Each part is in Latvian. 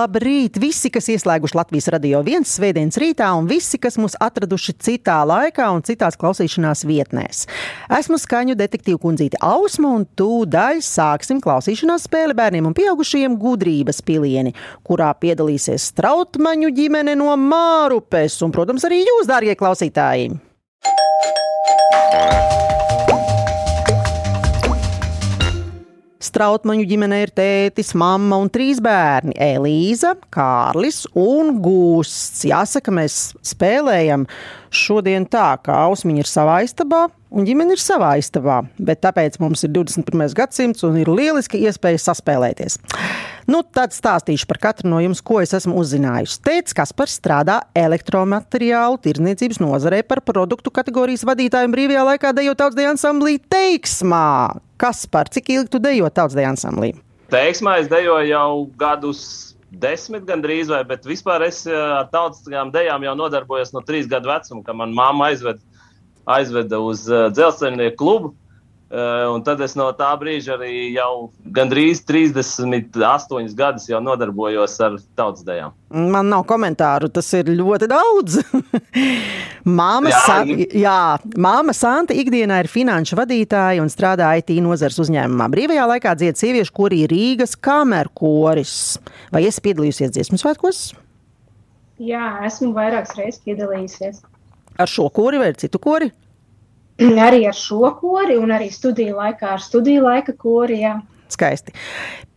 Labrīt! Visi, kas ieslēguši Latvijas radio viens svētdienas rītā, un visi, kas mūs atraduši citā laikā un citās klausīšanās vietnēs. Esmu skaņu detektīva kundzīte Ausma, un tūdaļ sāksim klausīšanās spēli bērniem un pieaugušajiem gudrības pilieni, kurā piedalīsies Strautmaņu ģimene no Mārupes, un, protams, arī jūs, dārgie klausītāji! Strautmaņu ģimenē ir tētis, mamma un trīs bērni - Elīza, Kārlis un Gūsts. Jāsaka, mēs spēlējam šodien tā, ka Ausmiņa ir savā istabā un ģimene ir savā istabā, bet tāpēc mums ir 21. gadsimts un ir lieliski iespēja saspēlēties. Nu, tad stāstīšu par katru no jums, ko es esmu uzzinājusi. Tēvs Kaspars strādā elektromateriālu tirdzniecības nozarē par produktu kategorijas vadītāju un brīvajā laikā dejo tautsdeja ansamblī Teiksmā. Kaspar, cik ilgi tu dejo tautsdeja ansamblī? Teiksmā es dejoju jau gadus desmit gandrīz, vai, bet vispār es eh, ar tautiskajām dejām jau nodarbojos no trīs gadu vecuma, kad man mamma aizved, aizveda uz uh, dzelzceļnieku klubu. Uh, un tad es no tā brīža arī jau gandrīz 38 gadus jau nodarbojos ar tautas dejām. Man nav komentāru, tas ir ļoti daudz. Māma, Jā, Sa ir. jā, māma Santa ikdienā ir finanšu vadītāja un strādā IT nozares uzņēmumā. Brīvajā laikā dzied sieviešu korī Rīgas kameru koris. Vai esi piedalījusies dziesmu svētkos? Jā, esmu vairākas reizes piedalījusies. Ar šo kori vai ar citu kori? Arī ar šo kori, un arī studiju laikā ar studiju laika kori. Jā. Skaisti.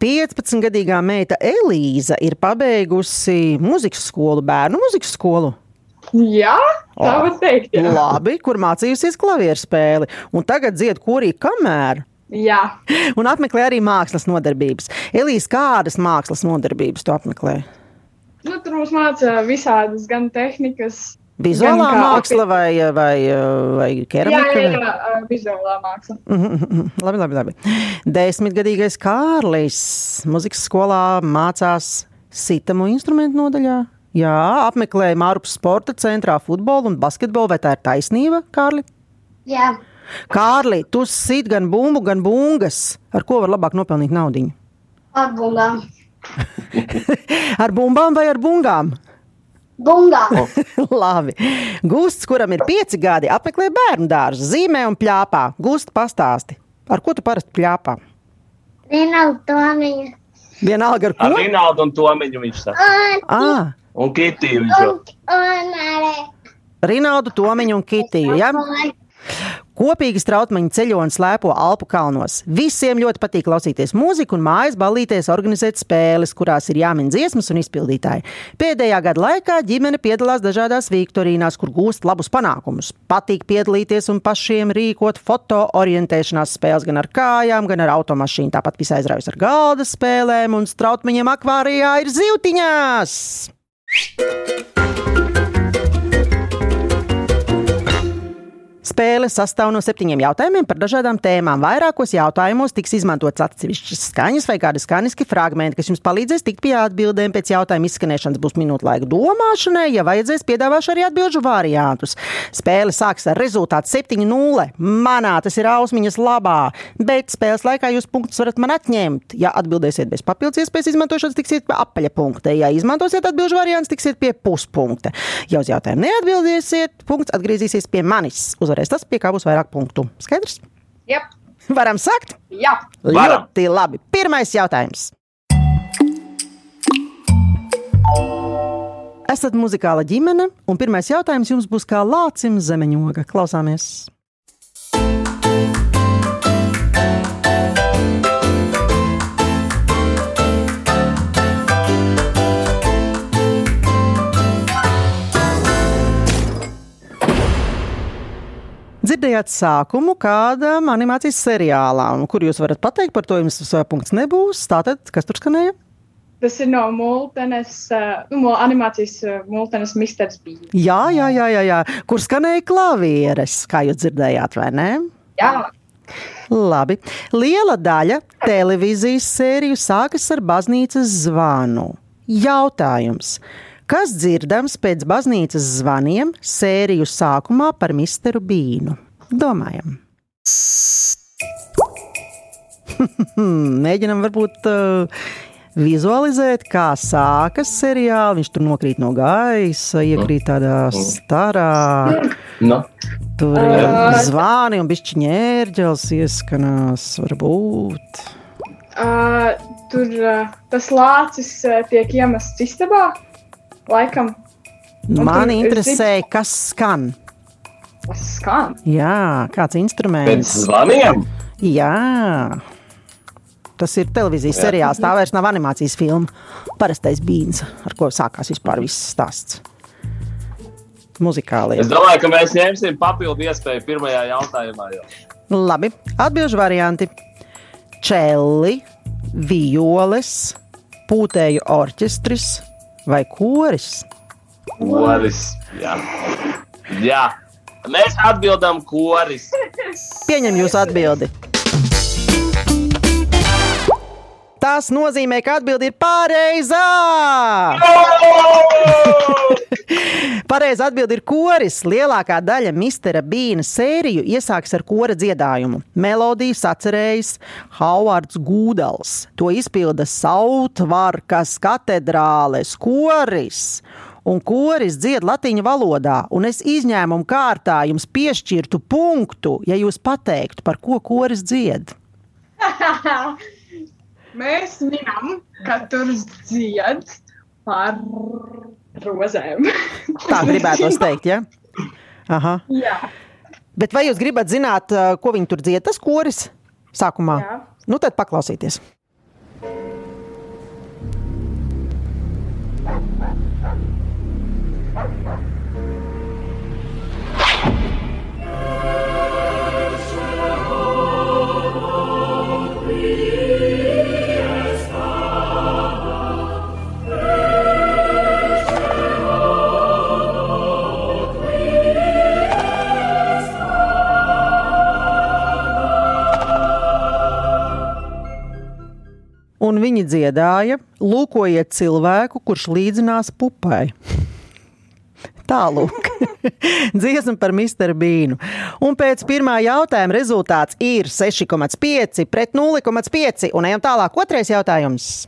15-gadīgā meita Elīza ir pabeigusi muzikas skolu, bērnu muzikas skolu. Jā, tā O. var teikt. Jā. Labi, kur mācījusies klavieru spēli. Un tagad dzied korī kamēr. jā. Un apmeklē arī mākslas nodarbības. Elīze, kādas mākslas nodarbības tu apmeklē? Nu, tur mums māca visādas gan tehnikas, Vizuālā kā māksla vai, vai, vai jā, keramika? jā, jā, ā, vizuālā māksla. Mhm, labi, labi, labi. Desmitgadīgais Kārlis muzikas skolā mācās sitamu instrumentu nodaļā. Jā, apmeklēja Mārupas sporta centrā futbolu un basketbolu. Vai tā ir taisnība, Kārli? Jā, Kārli, tu sit gan bumbu, gan bungas. Ar ko var labāk nopelnīt naudu? apbungām. Ar bumbām vai ar bungām? Bungām. Labi. Gusts, kuram ir pieci gadi, apmeklē bērnu dārzu, zīmē un plāpā. Gust, pastāsti, ar ko tu parasti plāpā? Rinalda Tomiņa. Vienalga ar Ar ko? Rinaldu un Tomiņu viņš saka. Un, Ah, Un Kitiju viņš jau. un, un arī. Rinaldu, Tomiņu un Kitiju. Ja? Kopīgi strautmaņu ceļojumu slēpo Alpu kalnos. Visiem ļoti patīk klausīties mūziku un mājas ballīties organizēt spēles, kurās ir jāmin dziesmas un izpildītāji. Pēdējā gada laikā ģimene piedalās dažādās viktorīnās, kur gūst labus panākumus. Patīk piedalīties un pašiem rīkot foto orientēšanās spēles gan ar kājām, gan ar automašīnu. Tāpat visai aizraujas ar galda spēlēm un strautmaņiem akvārijā ir zivtiņās. Spēle sastāv no septiņiem jautājumiem par dažādām tēmām. Vairākos jautājumos tiks izmantots atsevišķas skaņas vai kādi skaņiski fragmenti, kas jums palīdzēs tikt pie atbildēm. Pēc jautājuma izskanēšanas būs minūte laika domāšanai, ja vajadzēs, piedāvāšu arī atbildžu variantus. Spēle sāks ar rezultātu 7-0. Manā tas ir ausmiņas labā, bet spēles laikā jūs punktus varat man atņemt. Ja atbildēsiet bez papildus iespējas izmantošanas, tiksiet pie apaļa punkta. Ja izmantosiet atbildžu variantus, tiksiet pie puspunkta. Ja uz jautājumu neatbildēsiet, punkts atgriezīsies pie manis. Uzvarēs tas, pie kā būs vairāk punktu. Skaidrs? Jep. Varam sākt? Jā, Varam. Ļoti labi. Pirmais jautājums. Esat muzikāla ģimene, un pirmais jautājums jums būs kā lācim zemeņoga. Klausāmies! Dzirdējāt sākumu kādam animācijas seriālam, kur jūs varat pateikt, par to jums punkts nebūs. Tātad, kas tur skanēja? tas ir no multenes, ā, nu, animācijas ā, multenes Misters Bija. Jā, jā, jā, jā, jā. kur skanēja klavieres, kā jūs dzirdējāt, vai ne? Jā, Labi. Liela daļa televīzijas sēriju sākas ar baznīcas zvanu. Jautājums. Kas dzirdams pēc baznīcas zvaniem sēriju sākumā par misteru Bīnu? Domājam. Mēģinam varbūt uh, vizualizēt, kā sākas seriāls. Viņš tur nokrīt no gaisa, iekrīt tādā starā. Nu, Tur ir zvani un bišķi ņērģels ieskanās, varbūt. Uh, tur uh, tas lācis uh, tiek iemests istabā. Laikam tur ir interesē, kas skan. tas skan. Jā, kāds pēc instruments. zvaniem. Jā. Tas ir televīzijas Jā. seriāls. Tā vairs nav animācijas filma. Parastais bīns, ar ko sākās vispār viss stāsts. Muzikāli. Es domāju, ka mēs ņemsim papildu iespēju pirmajā jautājumā. Jau. Labi, atbildžu varianti. Čeli, violes, pūtēju orķestris vai koris. Koris. Jā. Jā. Mēs atbildam, koris. Pieņem jūsu atbildi. Tas nozīmē, ka atbildi ir pareizā. Pareizā atbildi ir koris. Lielākā daļa Mistera Bīna sēriju iesāks ar kora dziedājumu. Melodiju sacerējis Hovards Gūdals. To izpilda Sautvarkas katedrāles koris. Un koris dzied latīņu valodā, un es izņēmumu kārtā jums piešķirtu punktu, ja jūs pateiktu, par ko koris dzied. Mēs zinām, ka tur dzied par rozēm. Tā gribētos teikt, ja? Aha. Jā, Bet vai jūs gribat zināt, uh, ko viņi tur dzied, tas koris? Sākumā. jā. Nu, tad paklausieties. Un viņi dziedāja, lūkojiet cilvēku, kurš līdzinās pupai. Tālāk, dziesma par Misteru Bīnu. Un pēc pirmā jautājuma rezultāts ir 6,5 pret 0,5. Un ejam tālāk, otrais jautājums.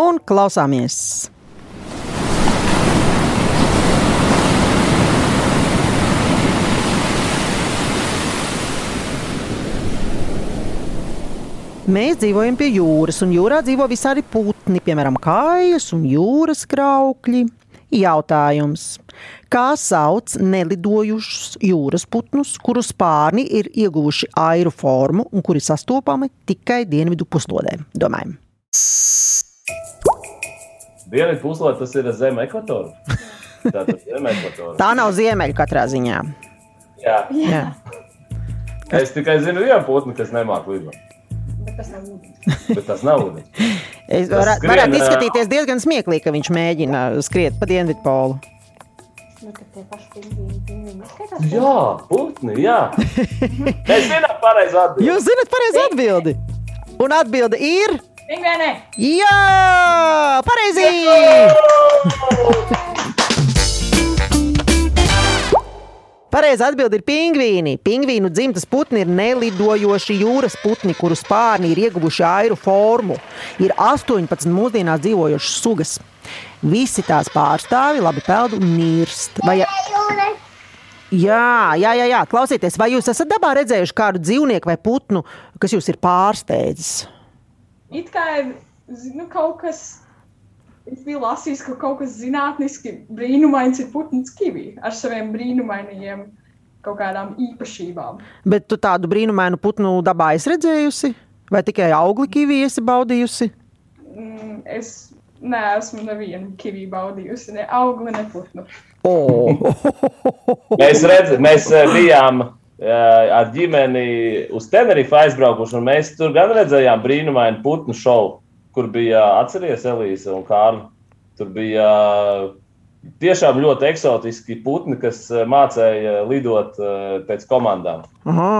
Un klausāmies! Mēs dzīvojam pie jūras, un jūrā dzīvo visādi putni, piemēram, kājas un jūras kraukļi. Jautājums. Kā sauc nelidojušus jūras putnus, kuru spārni ir ieguvuši airu formu un kuri sastopami tikai dienvidu puslodē? Domājam. Dienvidu puslodē tas ir zem ekvatora. Tā. Tā nav ziemeļa katrā ziņā. Jā. Jā. Es tikai zinu vienu putnu, kas nemāku lidot. Bet tas nav ūdens. Bet tas nav ūdens. Es varētu, skrien, varētu izskatīties diezgan smieklīgi, ka viņš mēģina skriet pa dienvidu polu. Nu, tad tie paši pingvīni, pingvīni. Jā, putni, jā. Mēs zinām pareizi atbildēt. Jūs zinat pareizi atbildi. Un atbilde ir. Pingvēnē! Jā, pareizi! Pareizā atbilde ir pingvīni. Pingvīnu dzimtas putni ir nelidojoši jūras putni, kuru spārni ir ieguvuši airu formu. Ir 18 mūsdienās dzīvojošas sugas. Visi tās pārstāvi labi peld un nirst. Vai, jā, jā, jā, jā, klausieties, vai jūs esat dabā redzējuši kādu dzīvnieku vai putnu, kas jūs ir pārsteidzis? It kā ir nu, kaut kas. Es biju lasījis, ka kaut kas zinātniski brīnumains ir putns kivi ar saviem brīnumainajiem kaut kādām īpašībām. Bet tu tādu brīnumainu putnu dabā esi redzējusi? Vai tikai augli kīvijas baudījusi? Mm, es neesmu nevienu kivi baudījusi, ne augli, ne putnu. Oh. Mēs, redz, mēs eh, bijām eh, ar ģimeni uz Tenerife aizbraukuši, un mēs tur gan redzējām brīnumainu putnu šovu, kur bija atceries Elīze un Kārli. Tur bija eh, tiešām ļoti eksotiski putni, kas eh, mācīja lidot eh, pēc komandām. Aha.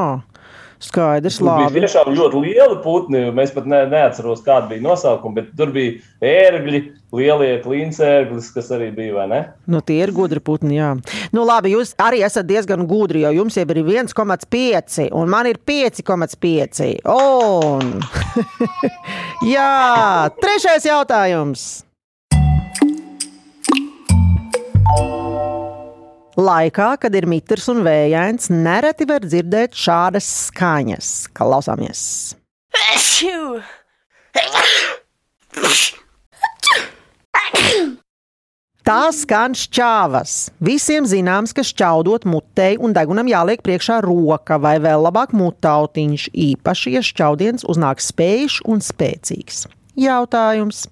Skaidrs, Tur bija labi. tiešām ļoti lieli putni. Mēs pat ne, neatceros, kāda bija nosaukuma, bet tur bija ērgļi, lielie klincērglis, kas arī bija, vai ne? Nu, tie ir gudri putni, jā. Nu, labi, jūs arī esat diezgan gudri, jo jums jau ir 1,5 un man ir 5,5. Un... jā, trešais jautājums. Laikā, kad ir mitrs un vējains, nereti var dzirdēt šādas skaņas. Klausāmies! Tā skan šķāvas. Visiem zināms, ka šķaudot mutei un degunam jāliek priekšā roka vai vēl labāk mutautiņš, īpaši, ja šķaudiens uznāk spējīgs un spēcīgs. Jautājums: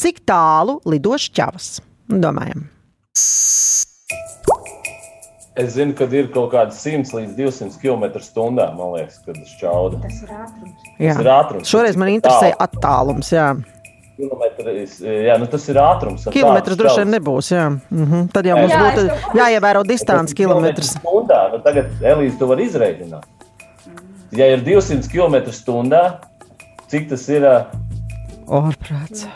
cik tālu lido šķavas? Domājam, Es zinu, ka ir kaut kāda 100 līdz 200 km/h. Man liekas, kad šķauda. Tas ir ātrums. jā. Tas ir ātrums. Šoreiz man interesē attālums. Jā. Kilometrs, jā, nu tas ir ātrums. Kilometrs droši vien nebūs. Jā. Mhm. Tad jau mums Jā, būtu jāievēro distance kilometrs. Stundā, nu tagad Elīze to var izreikināt. Ja ir 200 km/h, cik tas ir? ā, Orprāts.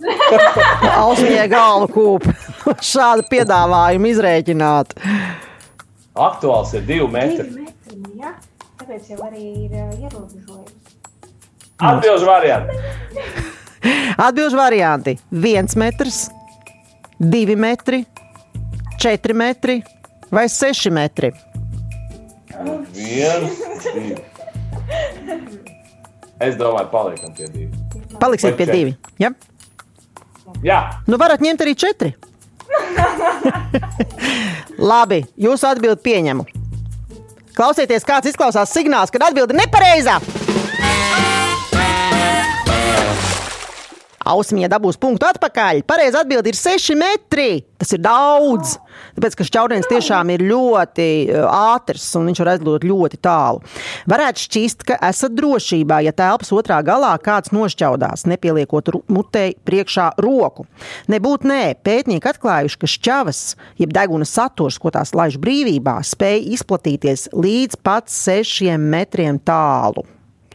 Ausmijai galvu kūp. Šādu piedāvājumu izrēķināt. Aktuāls ir 2 Divi metri. metri, jā. Tāpēc jau arī ir uh, ierobežojums. Atbilžu varianti. Atbilžu varianti - 1 metrs, 2 metri, 4 metri vai 6 metri. Viens, divi. Es domāju, paliekam pie divi. Paliksiet Vai pie četri? 2. Ja? Jā, Nu, varat ņemt arī 4. Labi, jūsu atbildi pieņemu. Klausieties, kāds izklausās signāls, kad atbildi nepareizā. Ausmija dabūs punktu atpakaļ. Pareizi atbildi ir 6 metri. Tas ir daudz. Tāpēc, ka šķaudens tiešām ir ļoti uh, ātrs un viņš var aizlidot ļoti tālu. Varētu šķist, ka esat drošībā, ja telpas otrā galā kāds nošķaudās, nepieliekot mutei priekšā roku. Nebūt nē, pētnieki atklājuši, ka šķavas, jeb deguna saturs, ko tās laiž brīvībā, spēj izplatīties līdz pat 6 metriem tālu.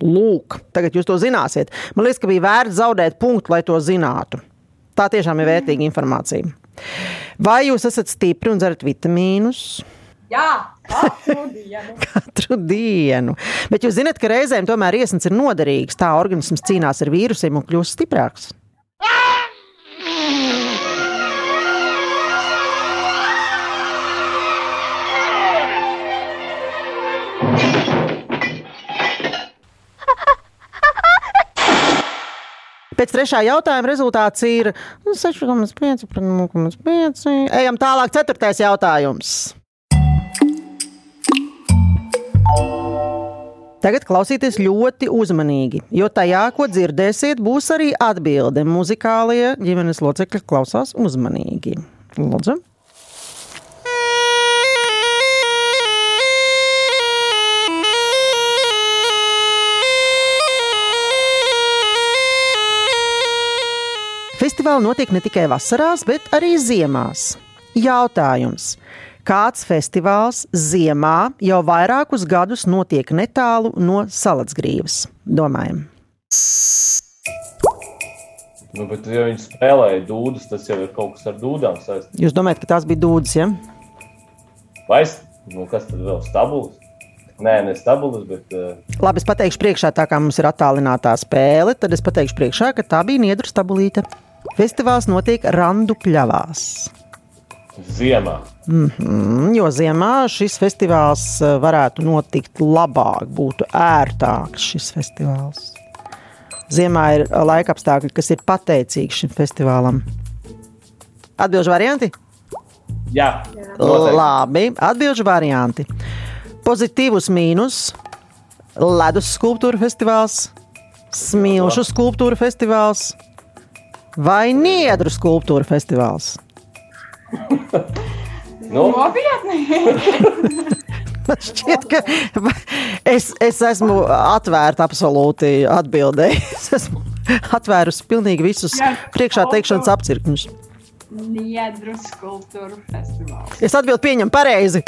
Lūk, tagad jūs to zināsiet. Man liekas, ka bija vērts zaudēt punktu, lai to zinātu. Tā tiešām ir vērtīga informācija. Vai jūs esat stipri un dzerat vitamīnus Jā, katru dienu. katru dienu? Bet jūs zināt, ka reizēm tomēr iesnas ir noderīgs. Tā organisms cīnās ar vīrusiem un kļūst stiprāks. Pēc trešā jautājuma rezultāts ir nu, 6,5 pret 0,5. Ejam tālāk, ceturtais jautājums. Tagad klausieties ļoti uzmanīgi, jo tajā, ko dzirdēsiet, būs arī atbilde. Muzikālie ģimenes locekļi klausās uzmanīgi. Lūdzu. Festivāli notiek ne tikai vasarās, bet arī ziemās. Jautājums. Kāds festivāls ziemā jau vairākus gadus notiek netālu no Salacgrīvas? Domājam. nu, bet ja viņi spēlēja dūdas, tas jau ir kaut kas ar dūdām saistīts. Jūs domājat, ka tās bija dūdas, ja? Vai nu, kas tad vēl stabuls? Nē, ne stabuls, bet uh, Labi, es pateikšu priekšā, tā kā mums ir attālinātā spēle, tad es pateikšu priekšā, ka tā bija Niedru stabulīte. Festivāls notiek Randu pļavās. ziemā. Mm, jo ziemā šis festivāls eh, varētu notikt labāk, būtu ērtāks šis festivāls. Ziemā ir eh, laika apstākļi, kas ir pateicīgi šim festivālam. Atbilžu varianti? Jā, noteikti. Labi, atbilžu varianti. Pozitīvs mīnus, ledus skulptūra festivāls, smilšu skulptūra festivāls vai niedru skulptūra festivāls. Nu, Nopietni! Man šķiet, ka es, es esmu atvērta absolūti atbildēji. Es esmu atvērusi pilnīgi visus Jā, priekšā teikšanas apcirkņus. Niedru skulptūru festivāls. Es atbildu pieņemu pareizi.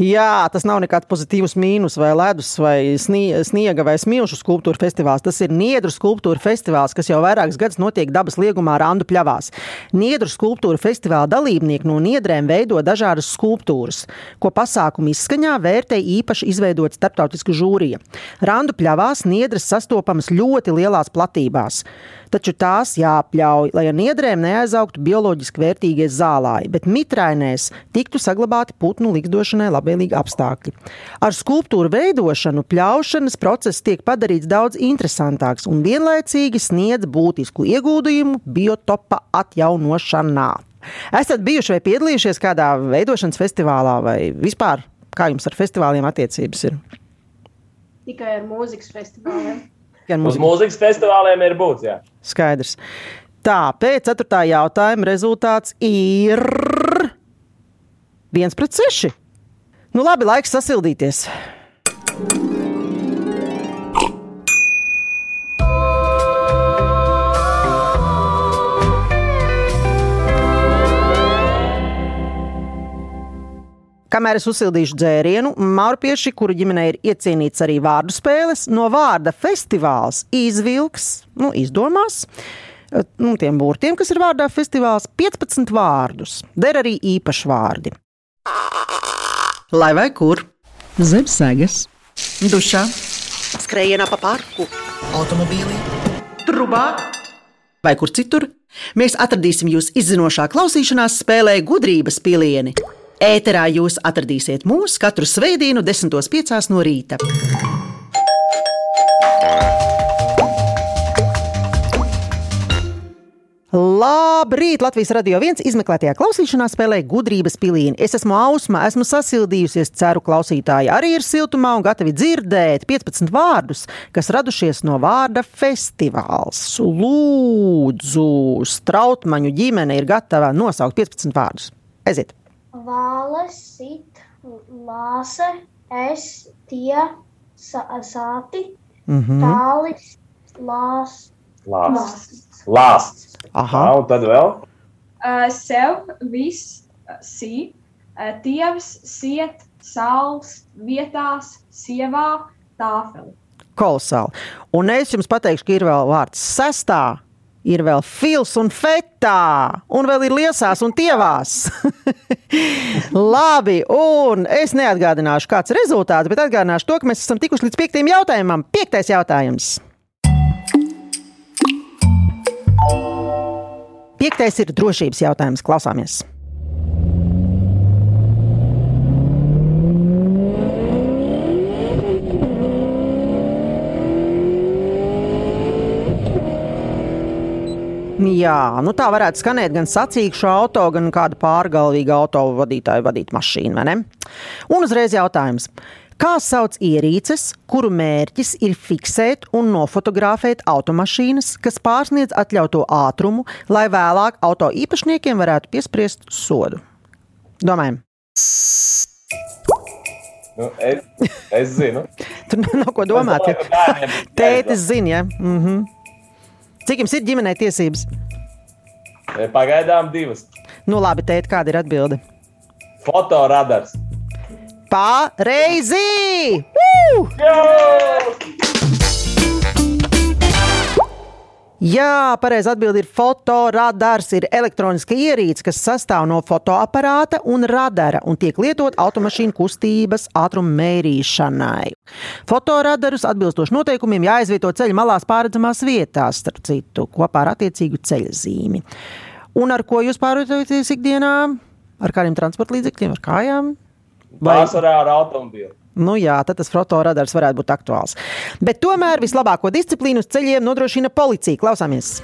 Jā, tas nav nekāds pozitīvs mīnus, vai ledus, vai snie- sniega, vai smilšu skulptūra festivāls. Tas ir Niedru skulptūra festivāls, kas jau vairākus gadus notiek dabas liegumā Randu pļavās. Niedru skulptūra festivāla dalībnieki no niedrēm veido dažādas skulptūras, ko pasākumu izskaņā vērtē īpaši izveidot starptautisku žūriju. Randu pļavās niedras sastopamas ļoti lielās platībās. Taču tās jāapļauj, lai ar niedrēm neaizaugtu bioloģiski vērtīgie zālāji, bet mitrainēs tiktu saglabāti putnu likdošanai labvēlīgi apstākļi. Ar skulptūru veidošanu pļaušanas process tiek padarīts daudz interesantāks un vienlaicīgi sniedz būtisku ieguldījumu biotopa atjaunošanā. Esat bijuši vai piedalījušies kādā veidošanas festivālā vai vispār? Kā jums ar festivāliem attiecības ir? Tikai ar mūzikas festivāliem. Gan Uz mūzika- mūzikas festivāliem ir būts. Jā. Skaidrs. Tā, pēc ceturtā jautājuma rezultāts ir 1 pret 6. Nu, labi, laiks sasildīties. Kamēr es uzsildīšu dzērienu, Maurpieši, kuru ģimenei ir iecienīts arī vārdu spēles, no vārda festivāls izvilks, nu, izdomās. eh, Nu, tiem burtiem, kas ir vārdā festivāls, 15 vārdus. Der arī īpaši vārdi. Lai vai kur? Zem sēgas, dušā, skrējienā pa parku, automobīlī, trubā vai kur citur. Mēs atradīsim jūs izzinošā klausīšanās spēlē gudrības pilieni. Ēterā jūs atradīsiet mūs katru svētdienu, 10.5. no rīta. Labrīt! Latvijas radio viens izmeklētajā klausīšanās spēlē gudrības pilīni. Es esmu Ausma, esmu sasildījusies, ceru, klausītāji arī ir siltumā un gatavi dzirdēt 15 vārdus, kas radušies no vārda festivāls. Lūdzu, strautmaņu ģimene ir gatava nosaukt 15 vārdus. Aiziet! Vāle, sit, lāse, es, tie, sāti, Mhm. tālis, lās, Lāsts. Lāsts. Aha, un tad vēl. Uh, sev, viss, sī, uh, tievs, siet, saules, vietās, sievā, tāfeli. kolosāli. Un es jums pateikšu, ka ir vēl vārds sestā. Ir vēl fils un fetā, un vēl ir liesās un tievās. Labi, un es neatgādināšu, kāds ir rezultāts, bet atgādināšu to, ka mēs esam tikuši līdz piektajam jautājumam. Piektais jautājums. Piektais ir drošības jautājums. Klausāmies! Jā, nu tā varētu skanēt gan sacīkšu auto, gan kāda pārgalvīga auto vadītāja vadīt mašīnu, vai ne? Un uzreiz jautājums. Kā sauc ierīces, kuru mērķis ir fiksēt un nofotografēt automašīnas, kas pārsniedz atļautu ātrumu, lai vēlāk auto īpašniekiem varētu piespriest sodu? Domājam, Nu, es, es zinu. tur nav ko domāt. Ir Tētis zina, ja? Mm -hmm. Cik jums ir ģimenei tiesības? Pagaidām divas. Nu, labi, tēt, kāda ir atbilde? Fotoradars. Pareizi! Woo! Jā, pareizi atbild ir fotoradars. Ir elektroniska ierīce, kas sastāv no fotoaparāta un radara un tiek lietot automašīnu kustības ātruma mērīšanai. Fotoradarus atbilstoši noteikumiem jāizvieto ceļa malās pārredzamās vietās, starp citu, kopā ar attiecīgu ceļa zīmi. Un ar ko jūs pārvietojaties ikdienā? Ar kādiem transporta līdzekļiem, ar kājām? Vai- Pārsvarā ar automobīlu. Nu jā, tad tas fotoradars varētu būt aktuāls. Bet tomēr vislabāko disciplīnu uz ceļiem nodrošina policija. Klausāmies!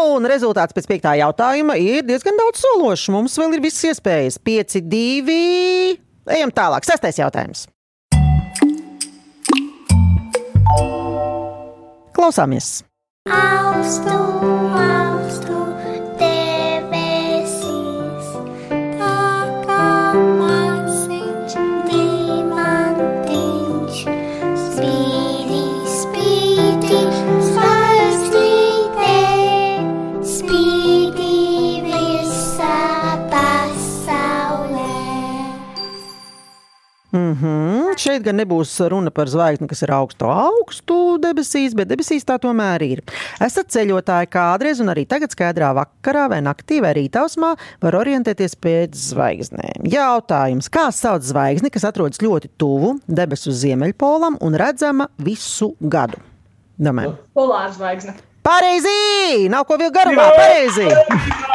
Un rezultāts pēc piektā jautājuma ir diezgan daudz sološs. Mums vēl ir visas iespējas. 5, 2. Ejam tālāk. Sestais jautājums. Klausāmies! augstu, šeit gan nebūs runa par zvaigzni, kas ir augstu, augstu debesīs, bet debesīs tā tomēr ir. Esat ceļotāji kādreiz, un arī tagad skaidrā vakarā vai naktī vai rītausmā var orientēties pēc zvaigznēm. Jautājums, kā sauc zvaigzni, kas atrodas ļoti tuvu debesu ziemeļpolam un redzama visu gadu? Domāju. Polāra zvaigzne. Pareizi! Nav ko vilkt garumā, pareizi!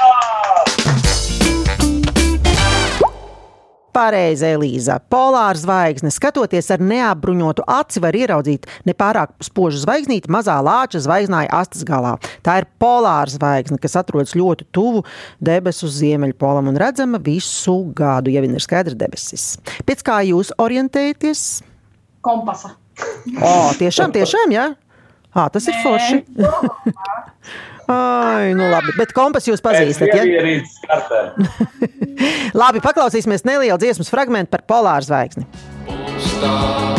Pareizi, Elīza. Polāra zvaigzne. Skatoties ar neapbruņotu aci, var ieraudzīt nepārāk spožu zvaigznīti mazā lāča zvaigznāja astes galā. Tā ir polāra zvaigzne, kas atrodas ļoti tuvu debesu ziemeļpolam un redzama visu gadu, ja vien ir skaidrs debesis. Pēc kā jūs orientējaties? Kompasa. O, tiešām, tiešām, jā. À, tas ir forši. Ai, nu labi, bet kompas jūs pazīstat, ja? Labi, paklausīsimies nelielu dziesmas fragment par polāru zvaigzni. Polestar.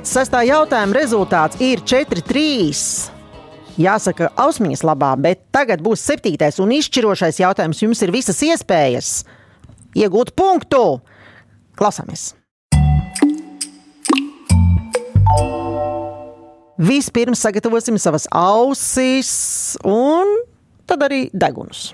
Pēc sastā jautājuma rezultāts ir 4-3. Jāsaka, ausmiņas labā, bet tagad būs septītais un izšķirošais jautājums. Jums ir visas iespējas iegūt punktu. Klausāmies! Vispirms sagatavosim savas ausis un tad arī degunus.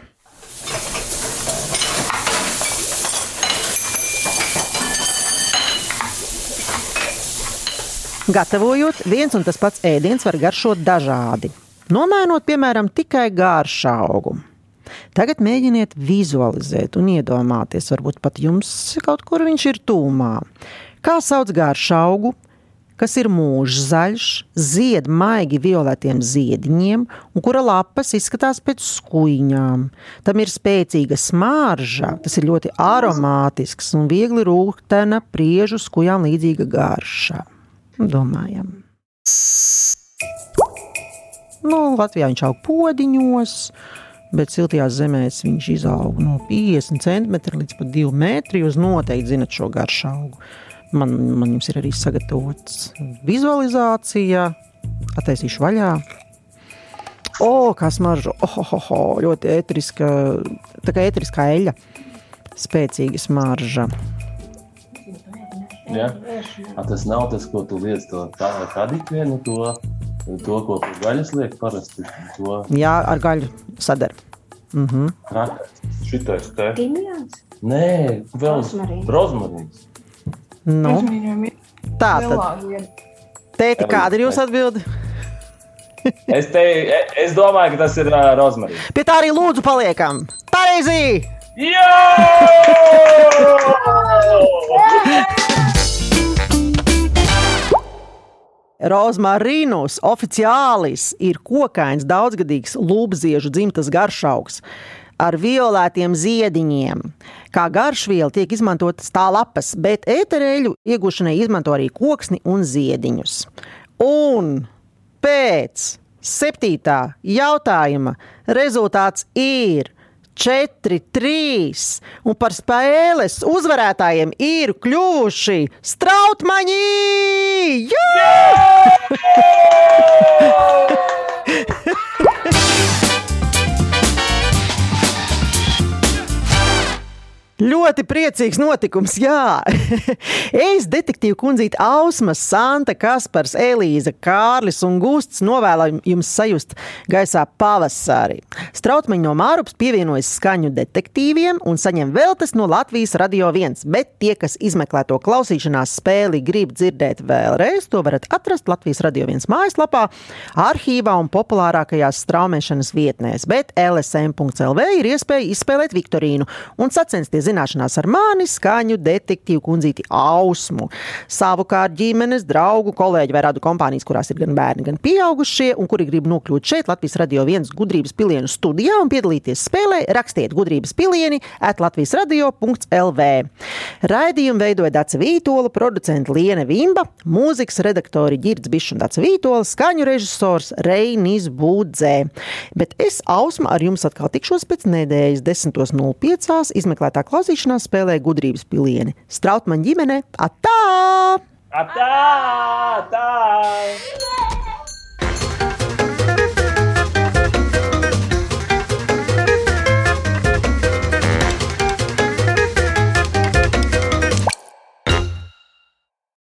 Gatavojot, viens un tas pats ēdiens var garšot dažādi. Nomainot, piemēram, tikai gāršaugu. Tagad mēģiniet vizualizēt un iedomāties, varbūt pat jums kaut kur viņš ir tūmā. Kā sauc gāršaugu, kas ir mūžzaļš, zied maigi violetiem ziediņiem, un kura lapas izskatās pēc skuiņām. Tam ir spēcīga smarža, tas ir ļoti aromātisks un viegli rūktena priežu skujām līdzīga garša. Domājam. Nu, Latvijā viņš aug podziņos, bet siltajās zemēs viņš izaug no 50 cm līdz pat 2 metriem. Jūs noteikti zinat šo garšu augu. Man, man jums ir arī sagatavots vizualizācija. Attaisīšu vaļā. O, kā smaržo! Oh, oh, oh, oh, ļoti ētriska, tā kā ētriskā eļļa. Spēcīga smarža. Ja? A, tas nav tas, ko tu liec to tā, kadikvienu, to, to, ko pie gaļas liek parasti. To Jā, ar gaļu sadara. Mhm. trakais. Šitais te. Timjāns? Nē, vēl Rozmarīns. Nu, tā tad. Tēti, kāda ir jūsu atbilde? Es, te, es domāju, ka tas ir uh, rozmarīns. Pie tā arī lūdzu paliekam. Pareizi! Rozmarīnus oficiālis ir kokains daudzgadīgs lūpziežu dzimtas garšaugs ar violetiem ziediņiem. Kā garšviela tiek izmantotas tā lapas, bet ētereļu iegūšanai izmanto arī koksni un ziediņus. Un pēc septītā jautājuma rezultāts ir 4, 3. Un par spēles uzvarētājiem ir kļuvuši strautmaņi! Jā! Ļoti priecīgs notikums, jā. es, detektīva kundzīte Ausma, Santa, Kaspars, Elīza, Kārlis un Gusts novēlam jums sajust gaisā pavasari. Strautmaņi no Mārupas pievienojas skaņu detektīviem un saņem veltes no Latvijas Radio 1, bet tie, kas izmeklē to klausīšanās spēli, grib dzirdēt vēlreiz, to varat atrast Latvijas Radio 1 mājaslapā, arhīvā un populārākajās straumēšanas vietnēs, bet LSM.CLV ir iespēja izspēlēt Viktorīnu un sacensties zināšanās ar mani, skaņu detektīvu kundzīti Ausmu. Savukārt ģimenes, draugu, kolēģi vai radu kompānijas, kurās ir gan bērni, gan pieaugušie, un kuri grib nokļūt šeit Latvijas radio viens gudrības pilienu studijā un piedalīties spēlē, rakstiet gudrības pilieni at Latvijas radio.lv. Raidījumu veidoja Dāca Vītola, producenta Liene Vimba, mūzikas redaktori Girds Bišs un Dāca Vītola, skaņu režisors Reinis Būdzē. Bet es, Ausma, ar jums atkal tikšos pēc nedēļas 10.05. izmeklētā klausīšanās spēlē gudrības pilieni. Strautmaņa ģimene, atā! Atā! Atā!